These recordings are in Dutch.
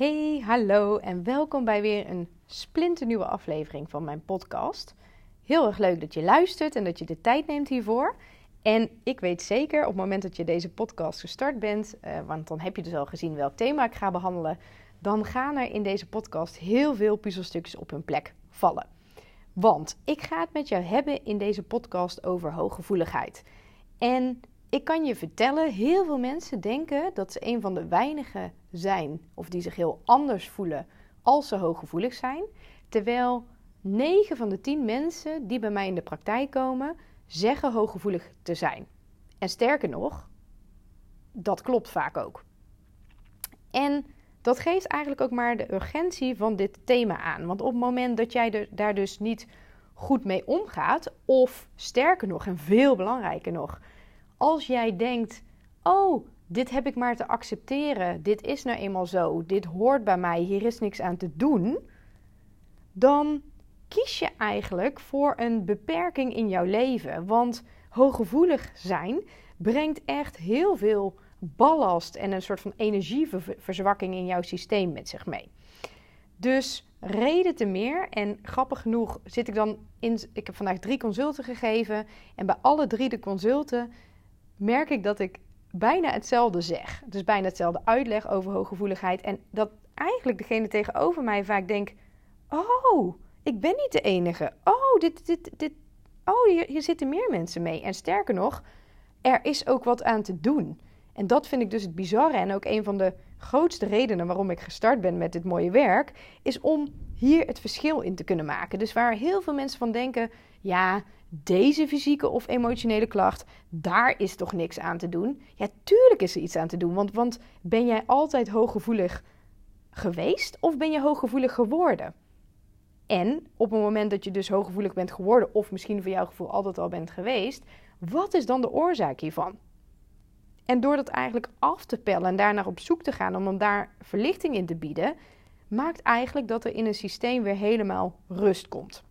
Hey, hallo en welkom bij weer een splinternieuwe aflevering van mijn podcast. Heel erg leuk dat je luistert en dat je de tijd neemt hiervoor. En ik weet zeker op het moment dat je deze podcast gestart bent, uh, want dan heb je dus al gezien welk thema ik ga behandelen, dan gaan er in deze podcast heel veel puzzelstukjes op hun plek vallen. Want ik ga het met jou hebben in deze podcast over hooggevoeligheid. En ik kan je vertellen, heel veel mensen denken dat ze een van de weinigen zijn of die zich heel anders voelen als ze hooggevoelig zijn. Terwijl 9 van de 10 mensen die bij mij in de praktijk komen, zeggen hooggevoelig te zijn. En sterker nog, dat klopt vaak ook. En dat geeft eigenlijk ook maar de urgentie van dit thema aan. Want op het moment dat jij er, daar dus niet goed mee omgaat, of sterker nog en veel belangrijker nog, als jij denkt: Oh, dit heb ik maar te accepteren, dit is nou eenmaal zo, dit hoort bij mij, hier is niks aan te doen, dan kies je eigenlijk voor een beperking in jouw leven. Want hooggevoelig zijn brengt echt heel veel ballast en een soort van energieverzwakking in jouw systeem met zich mee. Dus reden te meer. En grappig genoeg zit ik dan in. Ik heb vandaag drie consulten gegeven. En bij alle drie de consulten merk ik dat ik bijna hetzelfde zeg. Dus bijna hetzelfde uitleg over hooggevoeligheid. En dat eigenlijk degene tegenover mij vaak denkt: Oh, ik ben niet de enige. Oh, dit, dit, dit. Oh, hier, hier zitten meer mensen mee. En sterker nog, er is ook wat aan te doen. En dat vind ik dus het bizarre en ook een van de grootste redenen waarom ik gestart ben met dit mooie werk, is om hier het verschil in te kunnen maken. Dus waar heel veel mensen van denken: ja, deze fysieke of emotionele klacht, daar is toch niks aan te doen? Ja, tuurlijk is er iets aan te doen. Want, want ben jij altijd hooggevoelig geweest of ben je hooggevoelig geworden? En op het moment dat je dus hooggevoelig bent geworden, of misschien voor jouw gevoel altijd al bent geweest, wat is dan de oorzaak hiervan? En door dat eigenlijk af te pellen en daarnaar op zoek te gaan om dan daar verlichting in te bieden, maakt eigenlijk dat er in een systeem weer helemaal rust komt.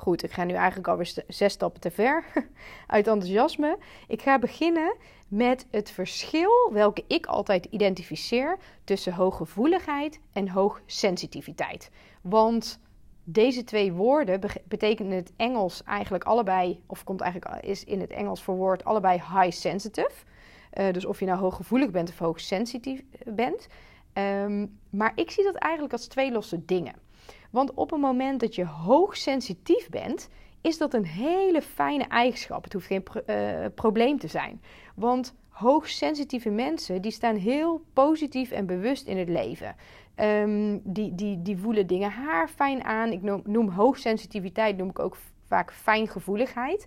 Goed, ik ga nu eigenlijk alweer zes stappen te ver uit enthousiasme. Ik ga beginnen met het verschil welke ik altijd identificeer tussen hooggevoeligheid en hoogsensitiviteit. Want deze twee woorden betekenen in het Engels eigenlijk allebei, of komt eigenlijk is in het Engels verwoord allebei high sensitive. Uh, dus of je nou hooggevoelig bent of hoogsensitief bent. Um, maar ik zie dat eigenlijk als twee losse dingen. Want op het moment dat je hoogsensitief bent, is dat een hele fijne eigenschap. Het hoeft geen uh, probleem te zijn. Want hoogsensitieve mensen die staan heel positief en bewust in het leven. Um, die, die, die voelen dingen haar fijn aan. Ik noem, noem hoogsensitiviteit noem ik ook vaak fijngevoeligheid.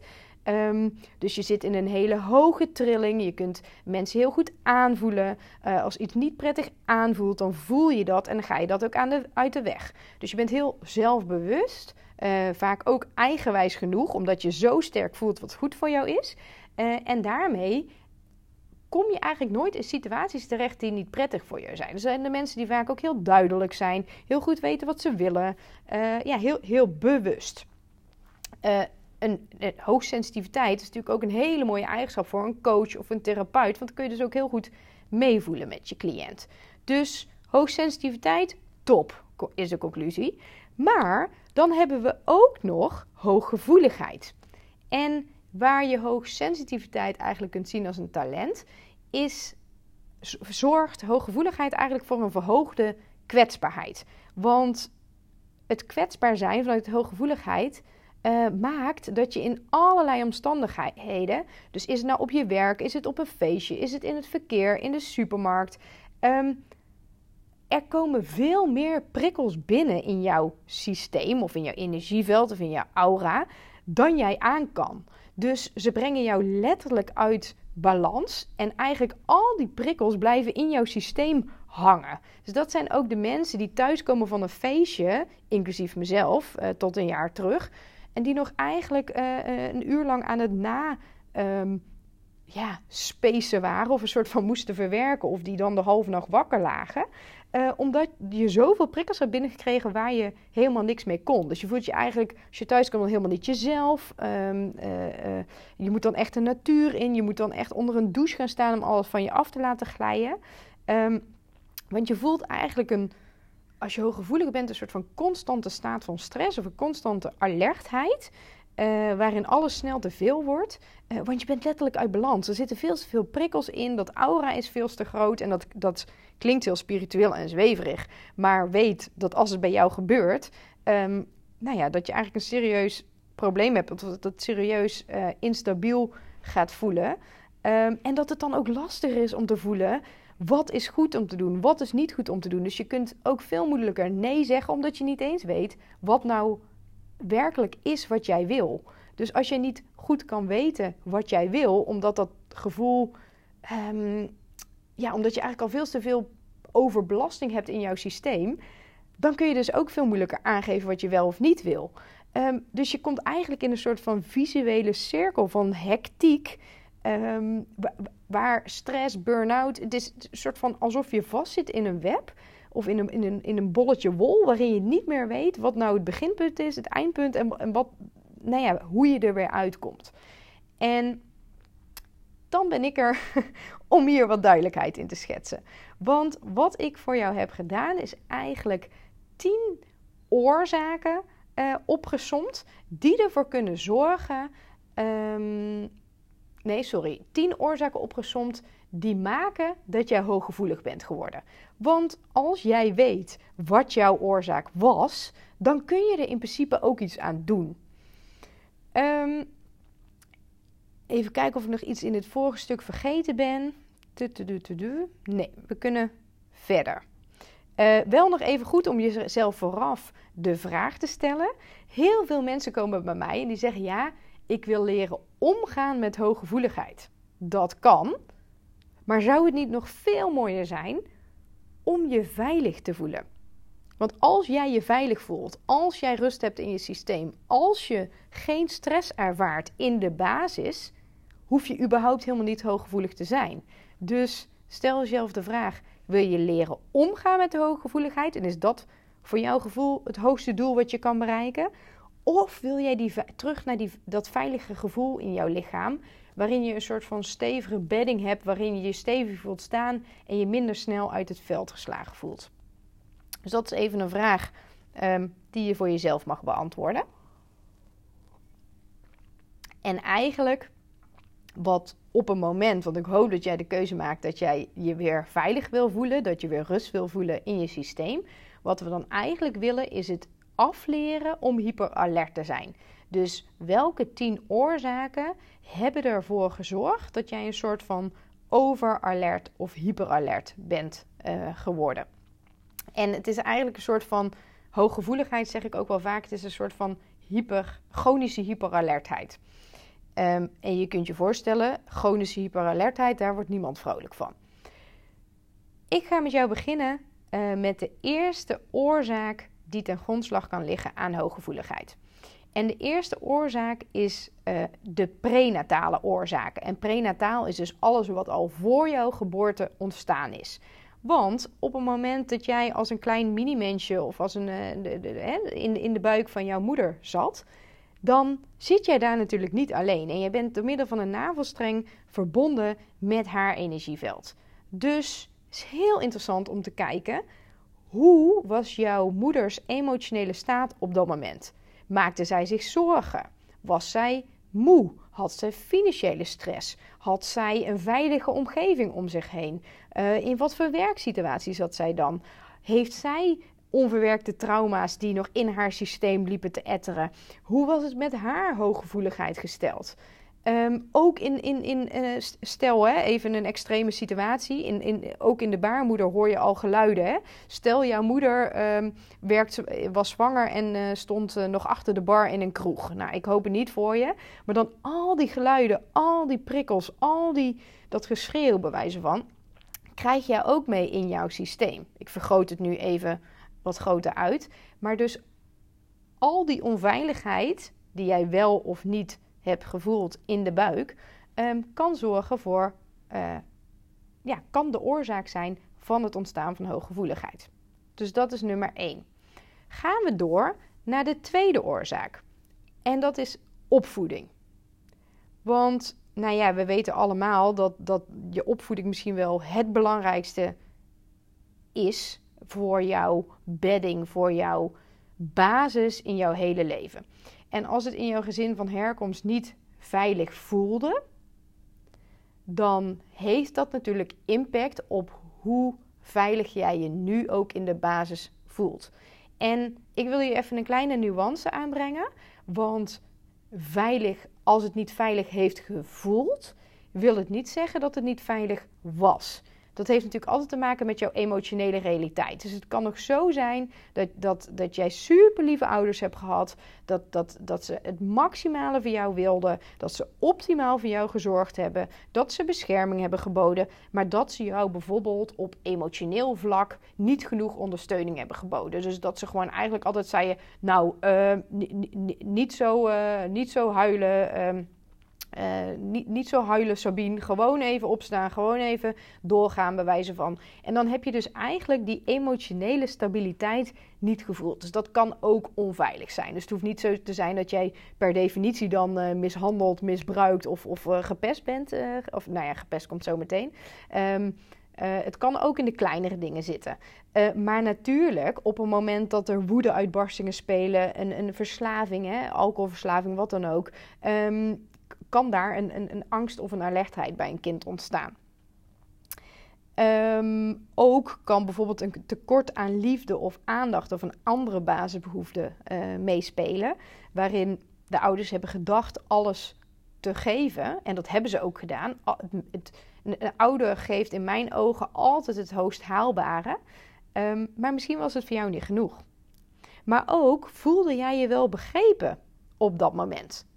Um, dus je zit in een hele hoge trilling. Je kunt mensen heel goed aanvoelen. Uh, als iets niet prettig aanvoelt, dan voel je dat en dan ga je dat ook aan de, uit de weg. Dus je bent heel zelfbewust. Uh, vaak ook eigenwijs genoeg, omdat je zo sterk voelt wat goed voor jou is. Uh, en daarmee kom je eigenlijk nooit in situaties terecht die niet prettig voor je zijn. Er zijn de mensen die vaak ook heel duidelijk zijn, heel goed weten wat ze willen, ja, heel, heel bewust een, een hoogsensitiviteit is natuurlijk ook een hele mooie eigenschap voor een coach of een therapeut. Want dan kun je dus ook heel goed meevoelen met je cliënt. Dus hoogsensitiviteit, top, is de conclusie. Maar dan hebben we ook nog hooggevoeligheid. En waar je hoogsensitiviteit eigenlijk kunt zien als een talent, is zorgt hooggevoeligheid eigenlijk voor een verhoogde kwetsbaarheid. Want het kwetsbaar zijn vanuit hooggevoeligheid uh, maakt dat je in allerlei omstandigheden, dus is het nou op je werk, is het op een feestje, is het in het verkeer, in de supermarkt, um, er komen veel meer prikkels binnen in jouw systeem of in jouw energieveld of in jouw aura dan jij aan kan. Dus ze brengen jou letterlijk uit balans en eigenlijk al die prikkels blijven in jouw systeem hangen. Dus dat zijn ook de mensen die thuiskomen van een feestje, inclusief mezelf, uh, tot een jaar terug en die nog eigenlijk uh, een uur lang aan het na. Um, ja, spacen waren of een soort van moesten verwerken. Of die dan de halve nacht wakker lagen. Uh, omdat je zoveel prikkels hebt binnengekregen waar je helemaal niks mee kon. Dus je voelt je eigenlijk, als je thuis komt, dan helemaal niet jezelf. Uh, je moet dan echt de natuur in. Je moet dan echt onder een douche gaan staan om alles van je af te laten glijden. Um, Want je voelt eigenlijk een, als je hooggevoelig bent, een soort van constante staat van stress of een constante alertheid. Uh, waarin alles snel te veel wordt. Uh, want je bent letterlijk uit balans. Er zitten veel te veel prikkels in. Dat aura is veel te groot. En dat, dat klinkt heel spiritueel en zweverig. Maar weet dat als het bij jou gebeurt. Um, nou ja, dat je eigenlijk een serieus probleem hebt. Dat het serieus uh, instabiel gaat voelen. Um, en dat het dan ook lastiger is om te voelen. Wat is goed om te doen? Wat is niet goed om te doen? Dus je kunt ook veel moeilijker nee zeggen, omdat je niet eens weet wat nou werkelijk is wat jij wil. Dus als je niet goed kan weten wat jij wil, omdat dat gevoel, um, ja, omdat je eigenlijk al veel te veel overbelasting hebt in jouw systeem, dan kun je dus ook veel moeilijker aangeven wat je wel of niet wil. Um, dus je komt eigenlijk in een soort van visuele cirkel van hectiek. Um, waar stress, burn-out, het is een soort van alsof je vastzit in een web of in een, in, een, in een bolletje wol, waarin je niet meer weet wat nou het beginpunt is, het eindpunt en, en wat, nou ja, hoe je er weer uitkomt. En dan ben ik er om hier wat duidelijkheid in te schetsen. Want wat ik voor jou heb gedaan is eigenlijk 10 oorzaken uh, opgesomd die ervoor kunnen zorgen. Um, nee, sorry. 10 oorzaken opgesomd die maken dat jij hooggevoelig bent geworden. Want als jij weet wat jouw oorzaak was, dan kun je er in principe ook iets aan doen. Um, even kijken of ik nog iets in het vorige stuk vergeten ben. Nee, we kunnen verder. Uh, wel nog even goed om jezelf vooraf de vraag te stellen. Heel veel mensen komen bij mij en die zeggen: Ja, ik wil leren omgaan met hooggevoeligheid. Dat kan, maar zou het niet nog veel mooier zijn om je veilig te voelen? Want als jij je veilig voelt, als jij rust hebt in je systeem, als je geen stress ervaart in de basis, hoef je überhaupt helemaal niet hooggevoelig te zijn. Dus stel jezelf de vraag: wil je leren omgaan met de hooggevoeligheid? En is dat voor jouw gevoel het hoogste doel wat je kan bereiken? Of wil jij die, terug naar die, dat veilige gevoel in jouw lichaam, waarin je een soort van stevige bedding hebt, waarin je je stevig voelt staan en je minder snel uit het veld geslagen voelt? Dus dat is even een vraag um, die je voor jezelf mag beantwoorden. En eigenlijk wat op een moment, want ik hoop dat jij de keuze maakt dat jij je weer veilig wil voelen, dat je weer rust wil voelen in je systeem. Wat we dan eigenlijk willen is het afleren om hyperalert te zijn. Dus welke tien oorzaken hebben ervoor gezorgd dat jij een soort van overalert of hyperalert bent uh, geworden? En het is eigenlijk een soort van hooggevoeligheid, zeg ik ook wel vaak. Het is een soort van hyper, chronische hyperalertheid. Um, en je kunt je voorstellen, chronische hyperalertheid, daar wordt niemand vrolijk van. Ik ga met jou beginnen uh, met de eerste oorzaak die ten grondslag kan liggen aan hooggevoeligheid. En de eerste oorzaak is uh, de prenatale oorzaak. En prenataal is dus alles wat al voor jouw geboorte ontstaan is. Want op het moment dat jij als een klein mini-mensje of als een, de, in, in de buik van jouw moeder zat, dan zit jij daar natuurlijk niet alleen. En je bent door middel van een navelstreng verbonden met haar energieveld. Dus het is heel interessant om te kijken hoe was jouw moeders emotionele staat op dat moment? Maakte zij zich zorgen? Was zij moe? Had zij financiële stress? Had zij een veilige omgeving om zich heen? Uh, in wat voor werksituatie zat zij dan? Heeft zij onverwerkte trauma's die nog in haar systeem liepen te etteren. Hoe was het met haar hooggevoeligheid gesteld? Ehm, ook in, in, in uh, stel, hè, even een extreme situatie. In, in, ook in de baarmoeder hoor je al geluiden. Hè? Stel, jouw moeder um, werkt, was zwanger en uh, stond nog achter de bar in een kroeg. Nou, ik hoop het niet voor je. Maar dan al die geluiden, al die prikkels, al die, dat geschreeuw bij wijze van. Krijg jij ook mee in jouw systeem. Ik vergroot het nu even wat groter uit. Maar dus al die onveiligheid die jij wel of niet hebt gevoeld in de buik, um, kan zorgen voor, uh, ja, kan de oorzaak zijn van het ontstaan van hooggevoeligheid. Dus dat is nummer 1. Gaan we door naar de tweede oorzaak. En dat is opvoeding. Want, nou ja, we weten allemaal dat, dat je opvoeding misschien wel het belangrijkste is voor jouw bedding, voor jouw basis in jouw hele leven. En als het in jouw gezin van herkomst niet veilig voelde, dan heeft dat natuurlijk impact op hoe veilig jij je nu ook in de basis voelt. En ik wil je even een kleine nuance aanbrengen, want veilig, als het niet veilig heeft gevoeld, wil het niet zeggen dat het niet veilig was dat heeft natuurlijk altijd te maken met jouw emotionele realiteit. Dus het kan nog zo zijn dat, dat, dat jij super lieve ouders hebt gehad. Dat, dat, dat ze het maximale voor jou wilden. Dat ze optimaal voor jou gezorgd hebben. Dat ze bescherming hebben geboden. Maar dat ze jou bijvoorbeeld op emotioneel vlak niet genoeg ondersteuning hebben geboden. Dus dat ze gewoon eigenlijk altijd zeiden: Nou, uh, niet, zo, uh, niet zo huilen. Uh, uh, niet, niet zo huilen, Sabine. Gewoon even opstaan. Gewoon even doorgaan, bij wijze van. En dan heb je dus eigenlijk die emotionele stabiliteit niet gevoeld. Dus dat kan ook onveilig zijn. Dus het hoeft niet zo te zijn dat jij per definitie dan uh, mishandeld, misbruikt of, of uh, gepest bent. of nou ja, gepest komt zo meteen. Um, het kan ook in de kleinere dingen zitten. Maar natuurlijk, op een moment dat er woede-uitbarstingen spelen, een, een verslaving, hè, alcoholverslaving, wat dan ook, um, kan daar een, een, een angst of een alertheid bij een kind ontstaan. Um, ook kan bijvoorbeeld een tekort aan liefde of aandacht of een andere basisbehoefte uh, meespelen, waarin de ouders hebben gedacht alles te geven, en dat hebben ze ook gedaan. Het, een ouder geeft in mijn ogen altijd het hoogst haalbare, um, maar misschien was het voor jou niet genoeg. Maar ook voelde jij je wel begrepen op dat moment.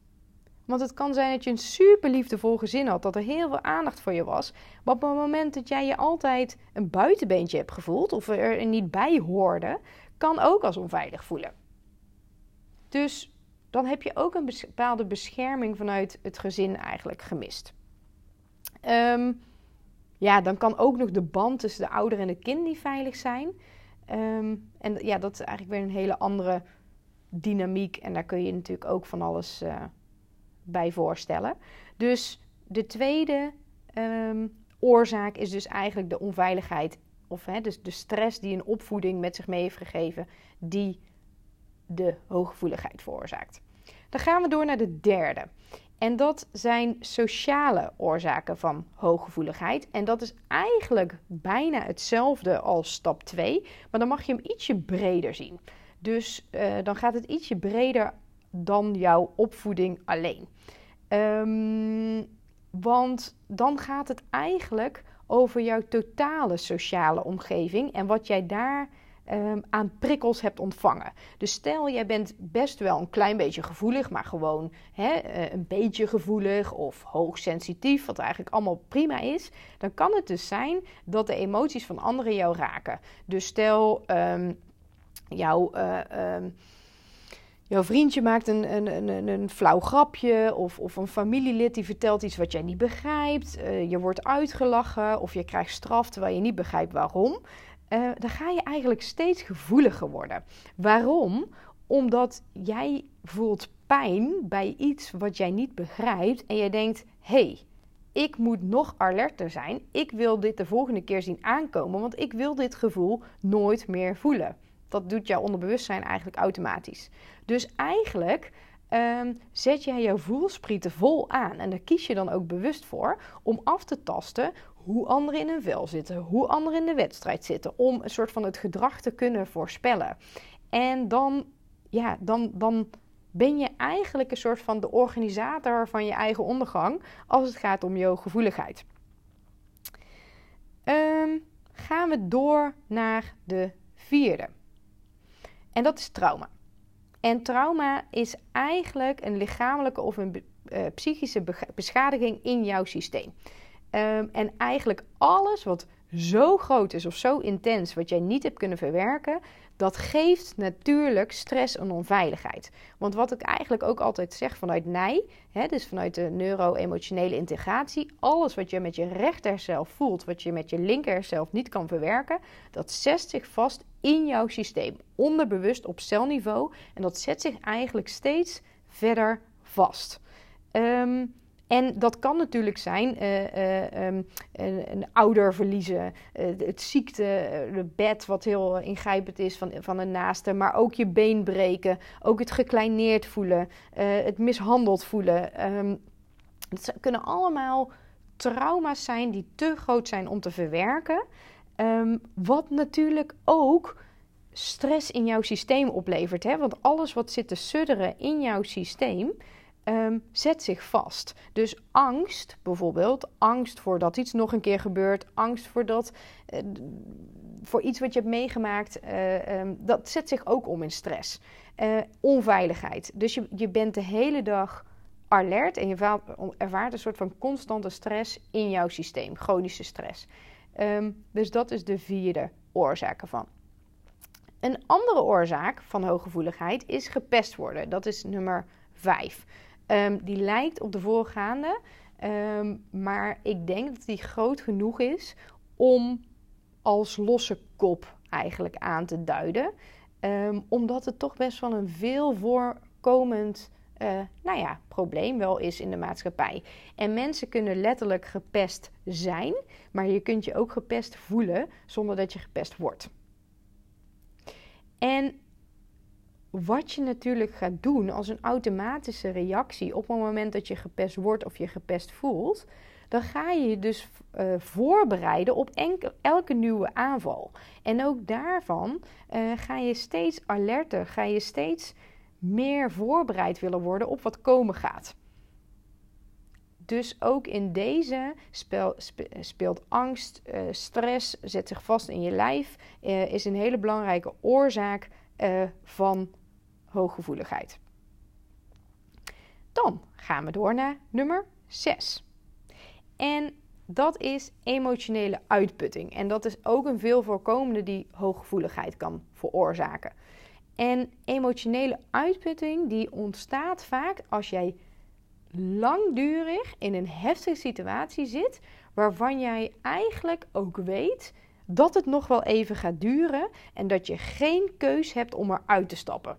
Want het kan zijn dat je een super liefdevol gezin had, dat er heel veel aandacht voor je was. Maar op het moment dat jij je altijd een buitenbeentje hebt gevoeld of er niet bij hoorde, kan ook als onveilig voelen. Dus dan heb je ook een bepaalde bescherming vanuit het gezin eigenlijk gemist. Ehm, ja, dan kan ook nog de band tussen de ouder en het kind niet veilig zijn. Ehm, en ja, dat is eigenlijk weer een hele andere dynamiek. En daar kun je natuurlijk ook van alles uh, bij voorstellen. Dus de tweede um, oorzaak is dus eigenlijk de onveiligheid. Of hè, dus de stress die een opvoeding met zich mee heeft gegeven, die de hooggevoeligheid veroorzaakt. Dan gaan we door naar de derde. En dat zijn sociale oorzaken van hooggevoeligheid. En dat is eigenlijk bijna hetzelfde als stap 2, maar dan mag je hem ietsje breder zien. Dus uh, dan gaat het ietsje breder dan jouw opvoeding alleen. Um, want dan gaat het eigenlijk over jouw totale sociale omgeving en wat jij daar um, aan prikkels hebt ontvangen. Dus stel, jij bent best wel een klein beetje gevoelig, maar gewoon hè, eh, een beetje gevoelig of hoogsensitief, wat eigenlijk allemaal prima is. Dan kan het dus zijn dat de emoties van anderen jou raken. Dus stel, um, jouw. Uh, jouw vriendje maakt een, een, een, een flauw grapje of, of een familielid die vertelt iets wat jij niet begrijpt. Uh, je wordt uitgelachen of je krijgt straf terwijl je niet begrijpt waarom. Uh, dan ga je eigenlijk steeds gevoeliger worden. Waarom? Omdat jij voelt pijn bij iets wat jij niet begrijpt en jij denkt: hey, ik moet nog alerter zijn. Ik wil dit de volgende keer zien aankomen, want ik wil dit gevoel nooit meer voelen. Dat doet jouw onderbewustzijn eigenlijk automatisch. Dus eigenlijk um, zet jij jouw voelsprieten vol aan. En daar kies je dan ook bewust voor om af te tasten hoe anderen in een vel zitten, hoe anderen in de wedstrijd zitten, om een soort van het gedrag te kunnen voorspellen. En dan, ja, dan, dan ben je eigenlijk een soort van de organisator van je eigen ondergang als het gaat om jouw gevoeligheid. Um, gaan we door naar de vierde. En dat is trauma. En trauma is eigenlijk een lichamelijke of een uh, psychische beschadiging in jouw systeem. Um, en eigenlijk alles wat zo groot is of zo intens, wat jij niet hebt kunnen verwerken, dat geeft natuurlijk stress en onveiligheid. Want wat ik eigenlijk ook altijd zeg vanuit NIJ, hè, dus vanuit de neuro-emotionele integratie, alles wat je met je rechter zelf voelt, wat je met je linker zelf niet kan verwerken, dat zet zich vast in jouw systeem, onderbewust op celniveau. En dat zet zich eigenlijk steeds verder vast. Um, En dat kan natuurlijk zijn uh, um, een, een, ouder verliezen, het ziekte, het bed wat heel ingrijpend is van, van een naaste, maar ook je been breken, ook het gekleineerd voelen, het mishandeld voelen. Um, het kunnen allemaal trauma's zijn die te groot zijn om te verwerken. Um, wat natuurlijk ook stress in jouw systeem oplevert. Hè? Want alles wat zit te sudderen in jouw systeem, um, zet zich vast. Dus angst, bijvoorbeeld, angst voordat iets nog een keer gebeurt, angst voor, dat, uh, voor iets wat je hebt meegemaakt, uh, um, dat zet zich ook om in stress. Uh, onveiligheid. Dus je, je bent de hele dag alert en je ervaart een soort van constante stress in jouw systeem, chronische stress. Um, dus dat is de vierde oorzaak ervan. Een andere oorzaak van hooggevoeligheid is gepest worden. Dat is nummer 5. Ehm, die lijkt op de voorgaande, um, maar ik denk dat die groot genoeg is om als losse kop eigenlijk aan te duiden. omdat het toch best wel een veel voorkomend uh, nou ja, probleem wel is in de maatschappij. En mensen kunnen letterlijk gepest zijn, maar je kunt je ook gepest voelen zonder dat je gepest wordt. En wat je natuurlijk gaat doen als een automatische reactie op het moment dat je gepest wordt of je gepest voelt, dan ga je je dus uh, voorbereiden op elke nieuwe aanval. En ook daarvan uh, ga je steeds alerter, ga je steeds meer voorbereid willen worden op wat komen gaat. Dus ook in deze speel, speelt angst, uh, stress, zet zich vast in je lijf, is een hele belangrijke oorzaak uh, van hooggevoeligheid. Dan gaan we door naar nummer 6. En dat is emotionele uitputting. En dat is ook een veel voorkomende die hooggevoeligheid kan veroorzaken. En emotionele uitputting die ontstaat vaak als jij langdurig in een heftige situatie zit, waarvan jij eigenlijk ook weet dat het nog wel even gaat duren en dat je geen keus hebt om eruit te stappen.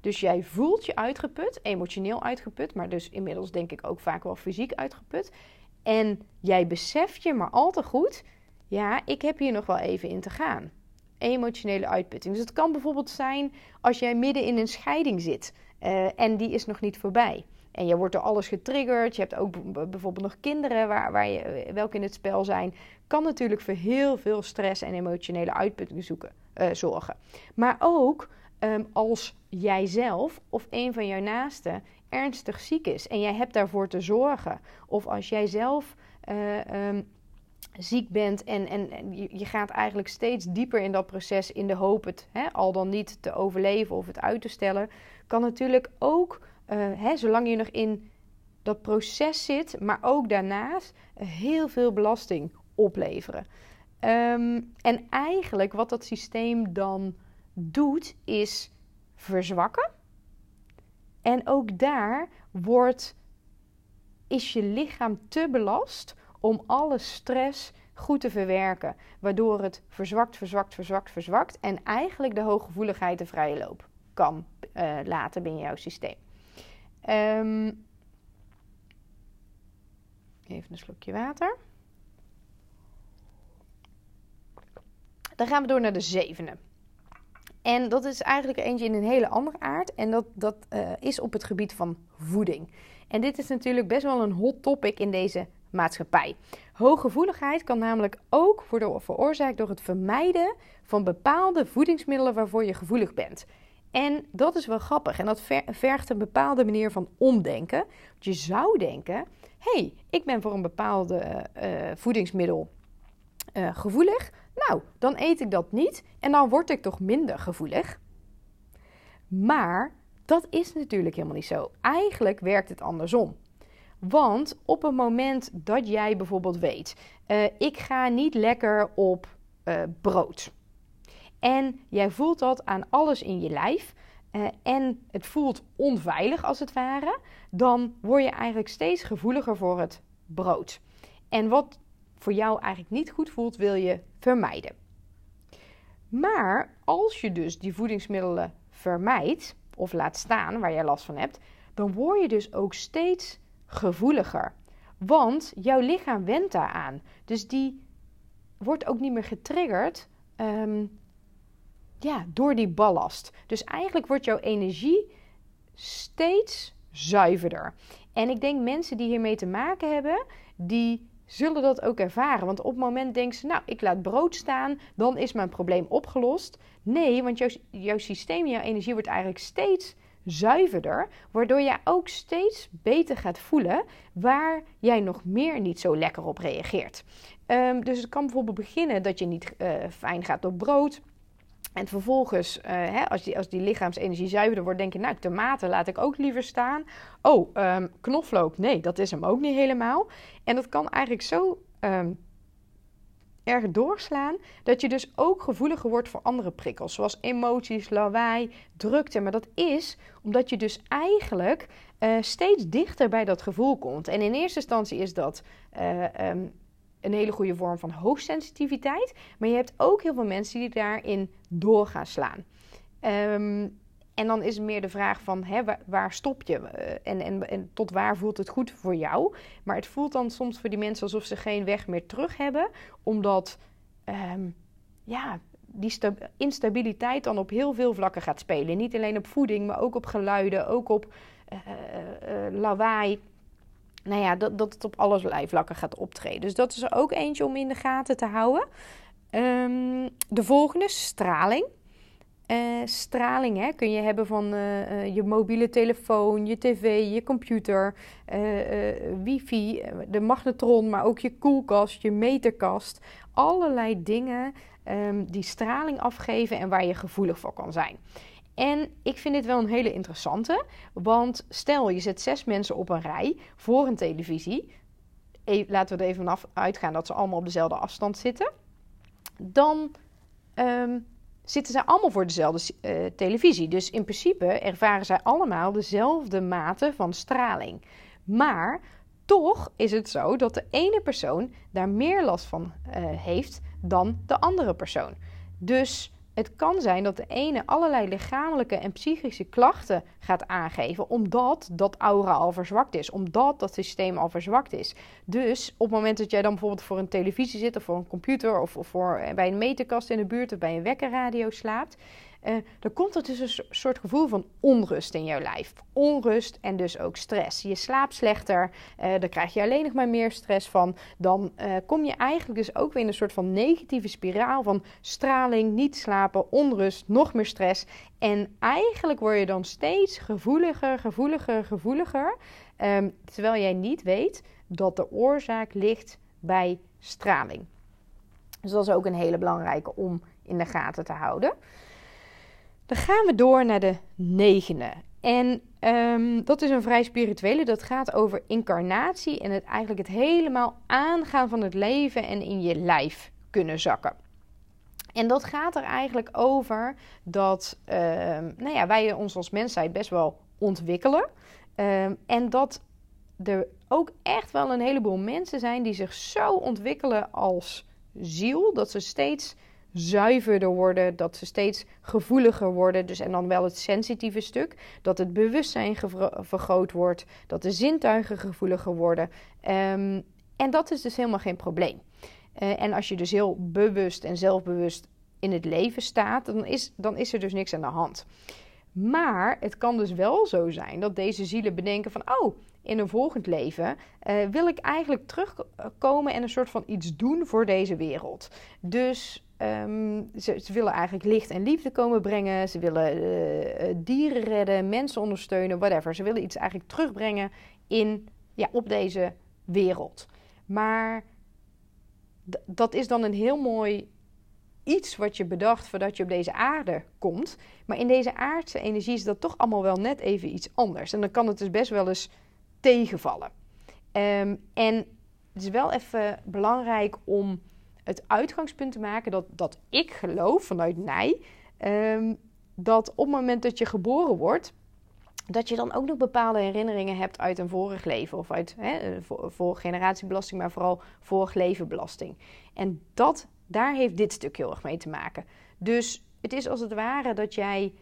Dus jij voelt je uitgeput, emotioneel uitgeput, maar dus inmiddels denk ik ook vaak wel fysiek uitgeput. En jij beseft je maar al te goed, ja, ik heb hier nog wel even in te gaan emotionele uitputting. Dus het kan bijvoorbeeld zijn als jij midden in een scheiding zit uh, en die is nog niet voorbij. En je wordt door alles getriggerd. Je hebt ook bijvoorbeeld nog kinderen waar, waar je, eh, welke in het spel zijn. Kan natuurlijk voor heel veel stress en emotionele uitputting zoeken, uh, zorgen. Maar ook um, als jijzelf of een van jouw naasten ernstig ziek is en jij hebt daarvoor te zorgen. Of als jij zelf uh, um, ziek bent en, en, je, je, gaat eigenlijk steeds dieper in dat proces in de hoop het hè, al dan niet te overleven of het uit te stellen, kan natuurlijk ook, hè, zolang je nog in dat proces zit, maar ook daarnaast heel veel belasting opleveren. Um, en eigenlijk wat dat systeem dan doet, is verzwakken. En ook daar wordt, is je lichaam te belast om alle stress goed te verwerken. Waardoor het verzwakt, verzwakt, verzwakt, verzwakt. En eigenlijk de hooggevoeligheid de vrije loop kan uh, laten binnen jouw systeem. Um, even een slokje water. Dan gaan we door naar de zevende. En dat is eigenlijk eentje in een hele andere aard. En dat, dat uh, is op het gebied van voeding. En dit is natuurlijk best wel een hot topic in deze maatschappij. Hooggevoeligheid kan namelijk ook worden veroorzaakt door het vermijden van bepaalde voedingsmiddelen waarvoor je gevoelig bent. En dat is wel grappig en dat vergt een bepaalde manier van omdenken. Want je zou denken: hé, hey, ik ben voor een bepaalde uh, voedingsmiddel uh, gevoelig. Nou, dan eet ik dat niet en dan word ik toch minder gevoelig. Maar dat is natuurlijk helemaal niet zo. Eigenlijk werkt het andersom. Want op het moment dat jij bijvoorbeeld weet, ik ga niet lekker op brood. En jij voelt dat aan alles in je lijf. Uh, en het voelt onveilig als het ware. Dan word je eigenlijk steeds gevoeliger voor het brood. En wat voor jou eigenlijk niet goed voelt, wil je vermijden. Maar als je dus die voedingsmiddelen vermijdt of laat staan waar jij last van hebt, dan word je dus ook steeds gevoeliger. Want jouw lichaam went daaraan. Dus die wordt ook niet meer getriggerd ehm, ja, door die ballast. Dus eigenlijk wordt jouw energie steeds zuiverder. En ik denk mensen die hiermee te maken hebben, die zullen dat ook ervaren. Want op het moment denken ze, nou, ik laat brood staan, dan is mijn probleem opgelost. Nee, want jouw, jouw systeem, jouw energie wordt eigenlijk steeds zuiverder, waardoor jij ook steeds beter gaat voelen waar jij nog meer niet zo lekker op reageert. Ehm, dus het kan bijvoorbeeld beginnen dat je niet uh, fijn gaat op brood. En vervolgens, uh, hè, als, die, als die lichaamsenergie zuiverder wordt, denk je, nou, tomaten laat ik ook liever staan. Oh, um, knoflook, nee, dat is hem ook niet helemaal. En dat kan eigenlijk zo um, erg doorslaan dat je dus ook gevoeliger wordt voor andere prikkels, zoals emoties, lawaai, drukte. Maar dat is omdat je dus eigenlijk uh, steeds dichter bij dat gevoel komt. En in eerste instantie is dat uh, um, een hele goede vorm van hoogsensitiviteit. Maar je hebt ook heel veel mensen die daarin door gaan slaan. Um, en dan is meer de vraag van hè, waar, stop je eh, en, en, en, tot waar voelt het goed voor jou. Maar het voelt dan soms voor die mensen alsof ze geen weg meer terug hebben, omdat um, ja, die instabiliteit dan op heel veel vlakken gaat spelen. Niet alleen op voeding, maar ook op geluiden, ook op uh, lawaai. Nou ja, dat, dat het op allerlei vlakken gaat optreden. Dus dat is er ook eentje om in de gaten te houden. Um, de volgende, straling. Uh, straling hè, kun je hebben van uh, uh, je mobiele telefoon, je tv, je computer, wifi, de magnetron, maar ook je koelkast, je meterkast. Allerlei dingen um, die straling afgeven en waar je gevoelig voor kan zijn. En ik vind dit wel een hele interessante, want stel je zet zes mensen op een rij voor een televisie. E laten we er even vanaf uitgaan dat ze allemaal op dezelfde afstand zitten. Dan um, zitten zij allemaal voor dezelfde uh, televisie. Dus in principe ervaren zij allemaal dezelfde mate van straling. Maar toch is het zo dat de ene persoon daar meer last van uh, heeft dan de andere persoon. Dus het kan zijn dat de ene allerlei lichamelijke en psychische klachten gaat aangeven, omdat dat aura al verzwakt is, omdat dat systeem al verzwakt is. Dus op het moment dat jij dan bijvoorbeeld voor een televisie zit of voor een computer of, of voor, eh, bij een meterkast in de buurt of bij een wekkerradio slaapt, uh, dan komt er dus een soort gevoel van onrust in jouw lijf. Onrust en dus ook stress. Je slaapt slechter, uh, daar krijg je alleen nog maar meer stress van. Dan uh, kom je eigenlijk dus ook weer in een soort van negatieve spiraal van straling, niet slapen, onrust, nog meer stress. En eigenlijk word je dan steeds gevoeliger, gevoeliger, gevoeliger. Um, terwijl jij niet weet dat de oorzaak ligt bij straling. Dus dat is ook een hele belangrijke om in de gaten te houden. Dan gaan we door naar de negende. En um, dat is een vrij spirituele. Dat gaat over incarnatie en het eigenlijk het helemaal aangaan van het leven en in je lijf kunnen zakken. En dat gaat er eigenlijk over dat um, nou ja, wij ons als mensheid best wel ontwikkelen. Um, en dat er ook echt wel een heleboel mensen zijn die zich zo ontwikkelen als ziel. Dat ze steeds zuiverder worden, dat ze steeds gevoeliger worden. Dus en dan wel het sensitieve stuk, dat het bewustzijn vergroot wordt, dat de zintuigen gevoeliger worden. Um, en dat is dus helemaal geen probleem. Uh, en als je dus heel bewust en zelfbewust in het leven staat, dan is, dan is er dus niks aan de hand. Maar het kan dus wel zo zijn dat deze zielen bedenken van, oh, in een volgend leven uh, wil ik eigenlijk terugkomen en een soort van iets doen voor deze wereld. Dus Um, ze, ze, willen eigenlijk licht en liefde komen brengen. Ze willen uh, dieren redden, mensen ondersteunen, whatever. Ze willen iets eigenlijk terugbrengen in, ja, op deze wereld. Maar dat is dan een heel mooi iets wat je bedacht voordat je op deze aarde komt. Maar in deze aardse energie is dat toch allemaal wel net even iets anders. En dan kan het dus best wel eens tegenvallen. Um, en het is wel even belangrijk om het uitgangspunt te maken dat, dat ik geloof vanuit mij. Um, dat op het moment dat je geboren wordt, dat je dan ook nog bepaalde herinneringen hebt uit een vorig leven. Of uit hè, voor, generatiebelasting, maar vooral vorig levenbelasting. En dat, daar heeft dit stuk heel erg mee te maken. Dus het is als het ware dat jij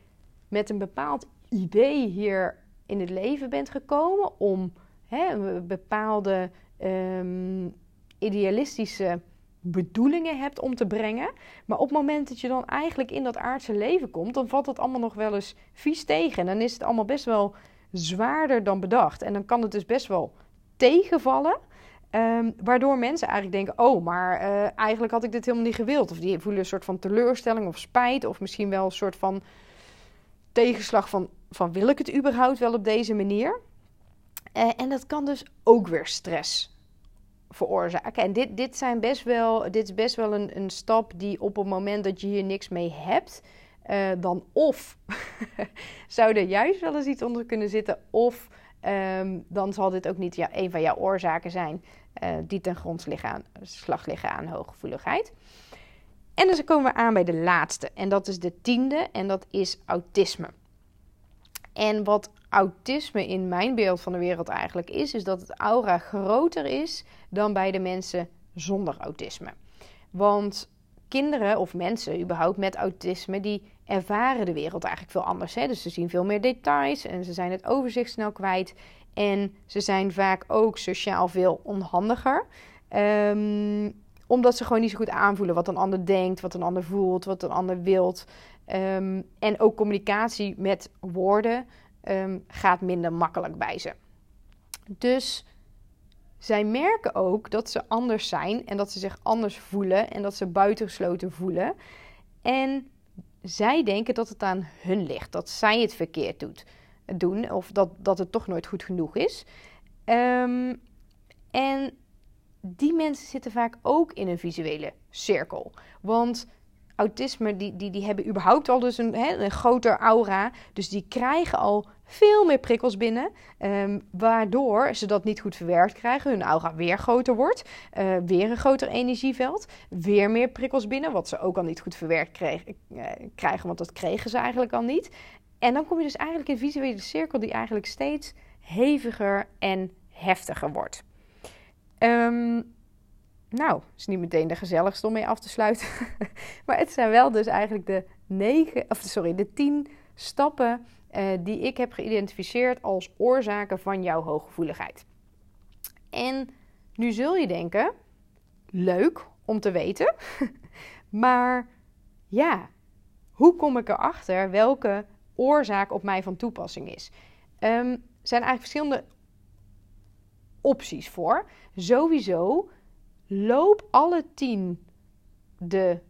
met een bepaald idee hier in het leven bent gekomen om hè, bepaalde um, idealistische bedoelingen hebt om te brengen. Maar op het moment dat je dan eigenlijk in dat aardse leven komt, dan valt het allemaal nog wel eens vies tegen. En dan is het allemaal best wel zwaarder dan bedacht. En dan kan het dus best wel tegenvallen. Um, waardoor mensen eigenlijk denken: oh, maar uh, eigenlijk had ik dit helemaal niet gewild. Of die voelen een soort van teleurstelling of spijt. Of misschien wel een soort van tegenslag van: van wil ik het überhaupt wel op deze manier? Uh, en dat kan dus ook weer stress veroorzaken. En dit, dit, zijn best wel, dit is best wel een, een stap die op het moment dat je hier niks mee hebt, uh, dan of zou er juist wel eens iets onder kunnen zitten, of um, dan zal dit ook niet ja, een van jouw oorzaken zijn uh, die ten grondslag liggen aan hooggevoeligheid. En dan komen we aan bij de laatste, en dat is de tiende, en dat is autisme. En wat autisme in mijn beeld van de wereld eigenlijk is, is dat het aura groter is dan bij de mensen zonder autisme. Want kinderen of mensen überhaupt met autisme, die ervaren de wereld eigenlijk veel anders. Hè? Dus ze zien veel meer details en ze zijn het overzicht snel kwijt. En ze zijn vaak ook sociaal veel onhandiger. Um, omdat ze gewoon niet zo goed aanvoelen wat een ander denkt, wat een ander voelt, wat een ander wilt. Um, en ook communicatie met woorden um, gaat minder makkelijk bij ze. Dus zij merken ook dat ze anders zijn en dat ze zich anders voelen en dat ze buitengesloten voelen. En zij denken dat het aan hun ligt, dat zij het verkeerd doen of dat, dat het toch nooit goed genoeg is. Um, en die mensen zitten vaak ook in een visuele cirkel. Want autisme, die, die, die hebben überhaupt al dus een, hè, een groter aura. Dus die krijgen al veel meer prikkels binnen. Um, waardoor ze dat niet goed verwerkt krijgen. Hun aura weer groter wordt. Uh, weer een groter energieveld. Weer meer prikkels binnen. Wat ze ook al niet goed verwerkt kreeg, uh, krijgen. Want dat kregen ze eigenlijk al niet. En dan kom je dus eigenlijk in een visuele cirkel die eigenlijk steeds heviger en heftiger wordt. Um, nou, is niet meteen de gezelligste om mee af te sluiten. maar het zijn wel dus eigenlijk de negen, of sorry, de tien stappen uh, die ik heb geïdentificeerd als oorzaken van jouw hooggevoeligheid. En nu zul je denken, leuk om te weten, maar ja, hoe kom ik erachter welke oorzaak op mij van toepassing is? Er zijn eigenlijk verschillende opties voor. Sowieso loop alle tien de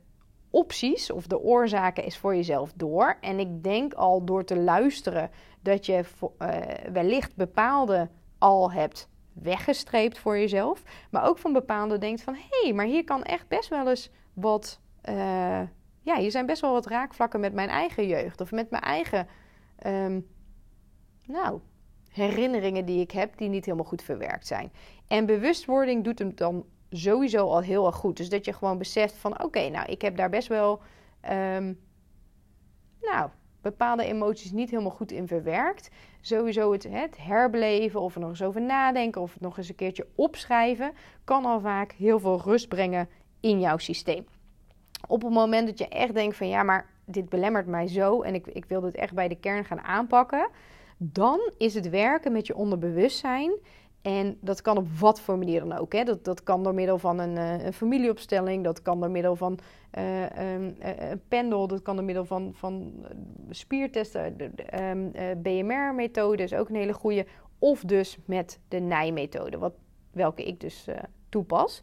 opties of de oorzaken eens voor jezelf door. En ik denk al door te luisteren dat je uh, wellicht bepaalde al hebt weggestreept voor jezelf. Maar ook van bepaalde denkt van... hé, hey, maar hier kan echt best wel eens wat... Uh, ja, hier zijn best wel wat raakvlakken met mijn eigen jeugd. Of met mijn eigen... Um, nou, herinneringen die ik heb... die niet helemaal goed verwerkt zijn. En bewustwording doet hem dan sowieso al heel erg goed. Dus dat je gewoon beseft van oké, nou ik heb daar best wel um, nou, bepaalde emoties niet helemaal goed in verwerkt. Sowieso het, het herbeleven of er nog eens over nadenken of het nog eens een keertje opschrijven kan al vaak heel veel rust brengen in jouw systeem. Op het moment dat je echt denkt van ja, maar dit belemmert mij zo en ik, ik wil dit echt bij de kern gaan aanpakken, dan is het werken met je onderbewustzijn en dat kan op wat voor manier dan ook. Hè. Dat, dat kan door middel van een, uh, een familieopstelling, dat kan door middel van uh, um, uh, een pendel, dat kan door middel van, van spiertesten. De, um, BMR-methode is ook een hele goede. Of dus met de nijmethode, wat, welke ik dus toepas.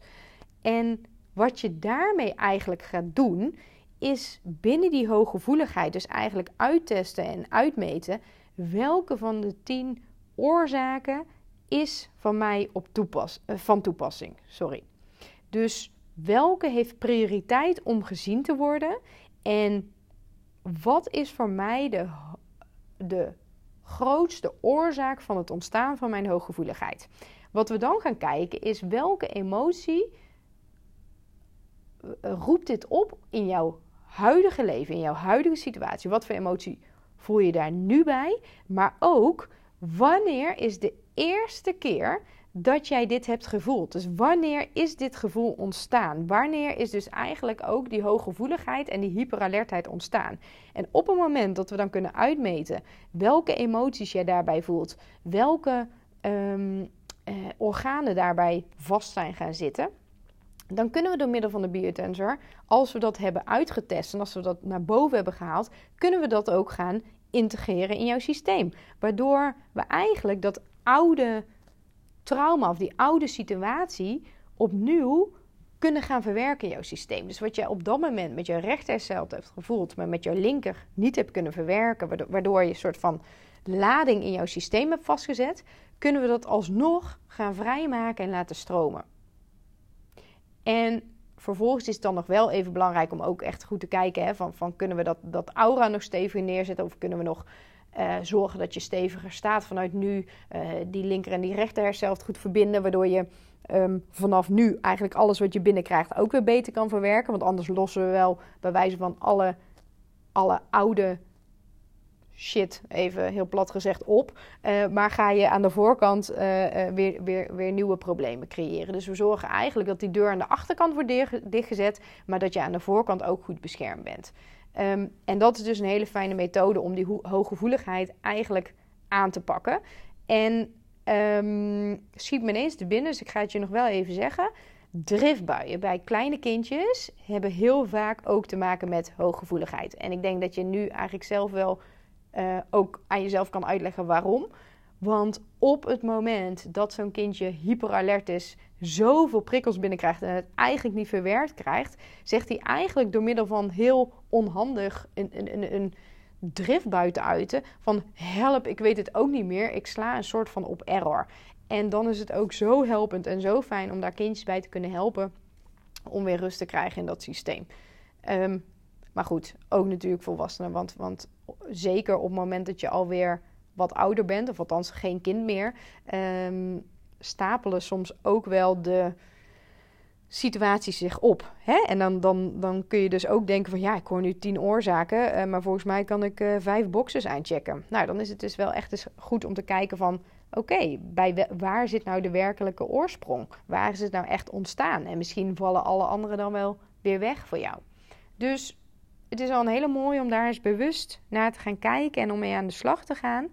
En wat je daarmee eigenlijk gaat doen, is binnen die hooggevoeligheid, dus eigenlijk uittesten en uitmeten, welke van de tien oorzaken is van mij op uh, van toepassing. Sorry. Dus welke heeft prioriteit om gezien te worden? En wat is voor mij de, de grootste oorzaak van het ontstaan van mijn hooggevoeligheid? Wat we dan gaan kijken is welke emotie eh, roept dit op in jouw huidige leven, in jouw huidige situatie? Wat voor emotie voel je daar nu bij? Maar ook wanneer is de eerste keer dat jij dit hebt gevoeld. Dus wanneer is dit gevoel ontstaan? Wanneer is dus eigenlijk ook die hooggevoeligheid en die hyperalertheid ontstaan? En op het moment dat we dan kunnen uitmeten welke emoties jij daarbij voelt, welke ehm, eh, organen daarbij vast zijn gaan zitten, dan kunnen we door middel van de biotensor, als we dat hebben uitgetest en als we dat naar boven hebben gehaald, kunnen we dat ook gaan integreren in jouw systeem. Waardoor we eigenlijk dat oude trauma of die oude situatie opnieuw kunnen gaan verwerken in jouw systeem. Dus wat je op dat moment met je rechtercel hebt gevoeld, maar met je linker niet hebt kunnen verwerken, waardoor je een soort van lading in jouw systeem hebt vastgezet, kunnen we dat alsnog gaan vrijmaken en laten stromen. En vervolgens is het dan nog wel even belangrijk om ook echt goed te kijken: hè, van, van kunnen we dat, dat aura nog steviger neerzetten of kunnen we nog uh, zorgen dat je steviger staat vanuit nu. Uh, die linker en die rechter herself goed verbinden. Waardoor je um, vanaf nu eigenlijk alles wat je binnenkrijgt ook weer beter kan verwerken. Want anders lossen we wel bij wijze van alle, alle oude shit, even heel plat gezegd, op. Uh, maar ga je aan de voorkant weer, weer, weer nieuwe problemen creëren. Dus we zorgen eigenlijk dat die deur aan de achterkant wordt dichtgezet. Maar dat je aan de voorkant ook goed beschermd bent. Um, en dat is dus een hele fijne methode om die hooggevoeligheid eigenlijk aan te pakken. En um, schiet me ineens te binnen, dus ik ga het je nog wel even zeggen. Driftbuien bij kleine kindjes hebben heel vaak ook te maken met hooggevoeligheid. En ik denk dat je nu eigenlijk zelf wel uh, ook aan jezelf kan uitleggen waarom. Want op het moment dat zo'n kindje hyperalert is, zoveel prikkels binnenkrijgt en het eigenlijk niet verwerkt krijgt, zegt hij eigenlijk door middel van heel onhandig een, een, een, een drift buiten uiten van help, ik weet het ook niet meer, ik sla een soort van op error. En dan is het ook zo helpend en zo fijn om daar kindjes bij te kunnen helpen om weer rust te krijgen in dat systeem. Um, maar goed, ook natuurlijk volwassenen, want, want zeker op het moment dat je alweer wat ouder bent, of althans geen kind meer, um, stapelen soms ook wel de situaties zich op. Hè? En dan, dan, dan kun je dus ook denken van ja, ik hoor nu tien oorzaken, uh, maar volgens mij kan ik uh, vijf boxes aanchecken. Nou, dan is het dus wel echt eens goed om te kijken van oké, bij waar zit nou de werkelijke oorsprong? Waar is het nou echt ontstaan? En misschien vallen alle anderen dan wel weer weg voor jou. Dus het is al een hele mooie om daar eens bewust naar te gaan kijken en om mee aan de slag te gaan.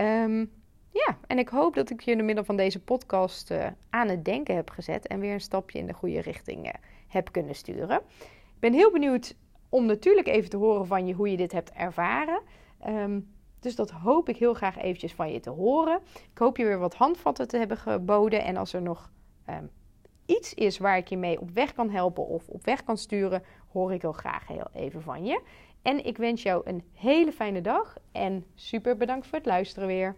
Um, ja, en ik hoop dat ik je in de middel van deze podcast uh, aan het denken heb gezet en weer een stapje in de goede richting uh, heb kunnen sturen. Ik ben heel benieuwd om natuurlijk even te horen van je hoe je dit hebt ervaren. Um, dus dat hoop ik heel graag eventjes van je te horen. Ik hoop je weer wat handvatten te hebben geboden. En als er nog um, iets is waar ik je mee op weg kan helpen of op weg kan sturen, hoor ik heel graag heel even van je. En ik wens jou een hele fijne dag en super bedankt voor het luisteren weer.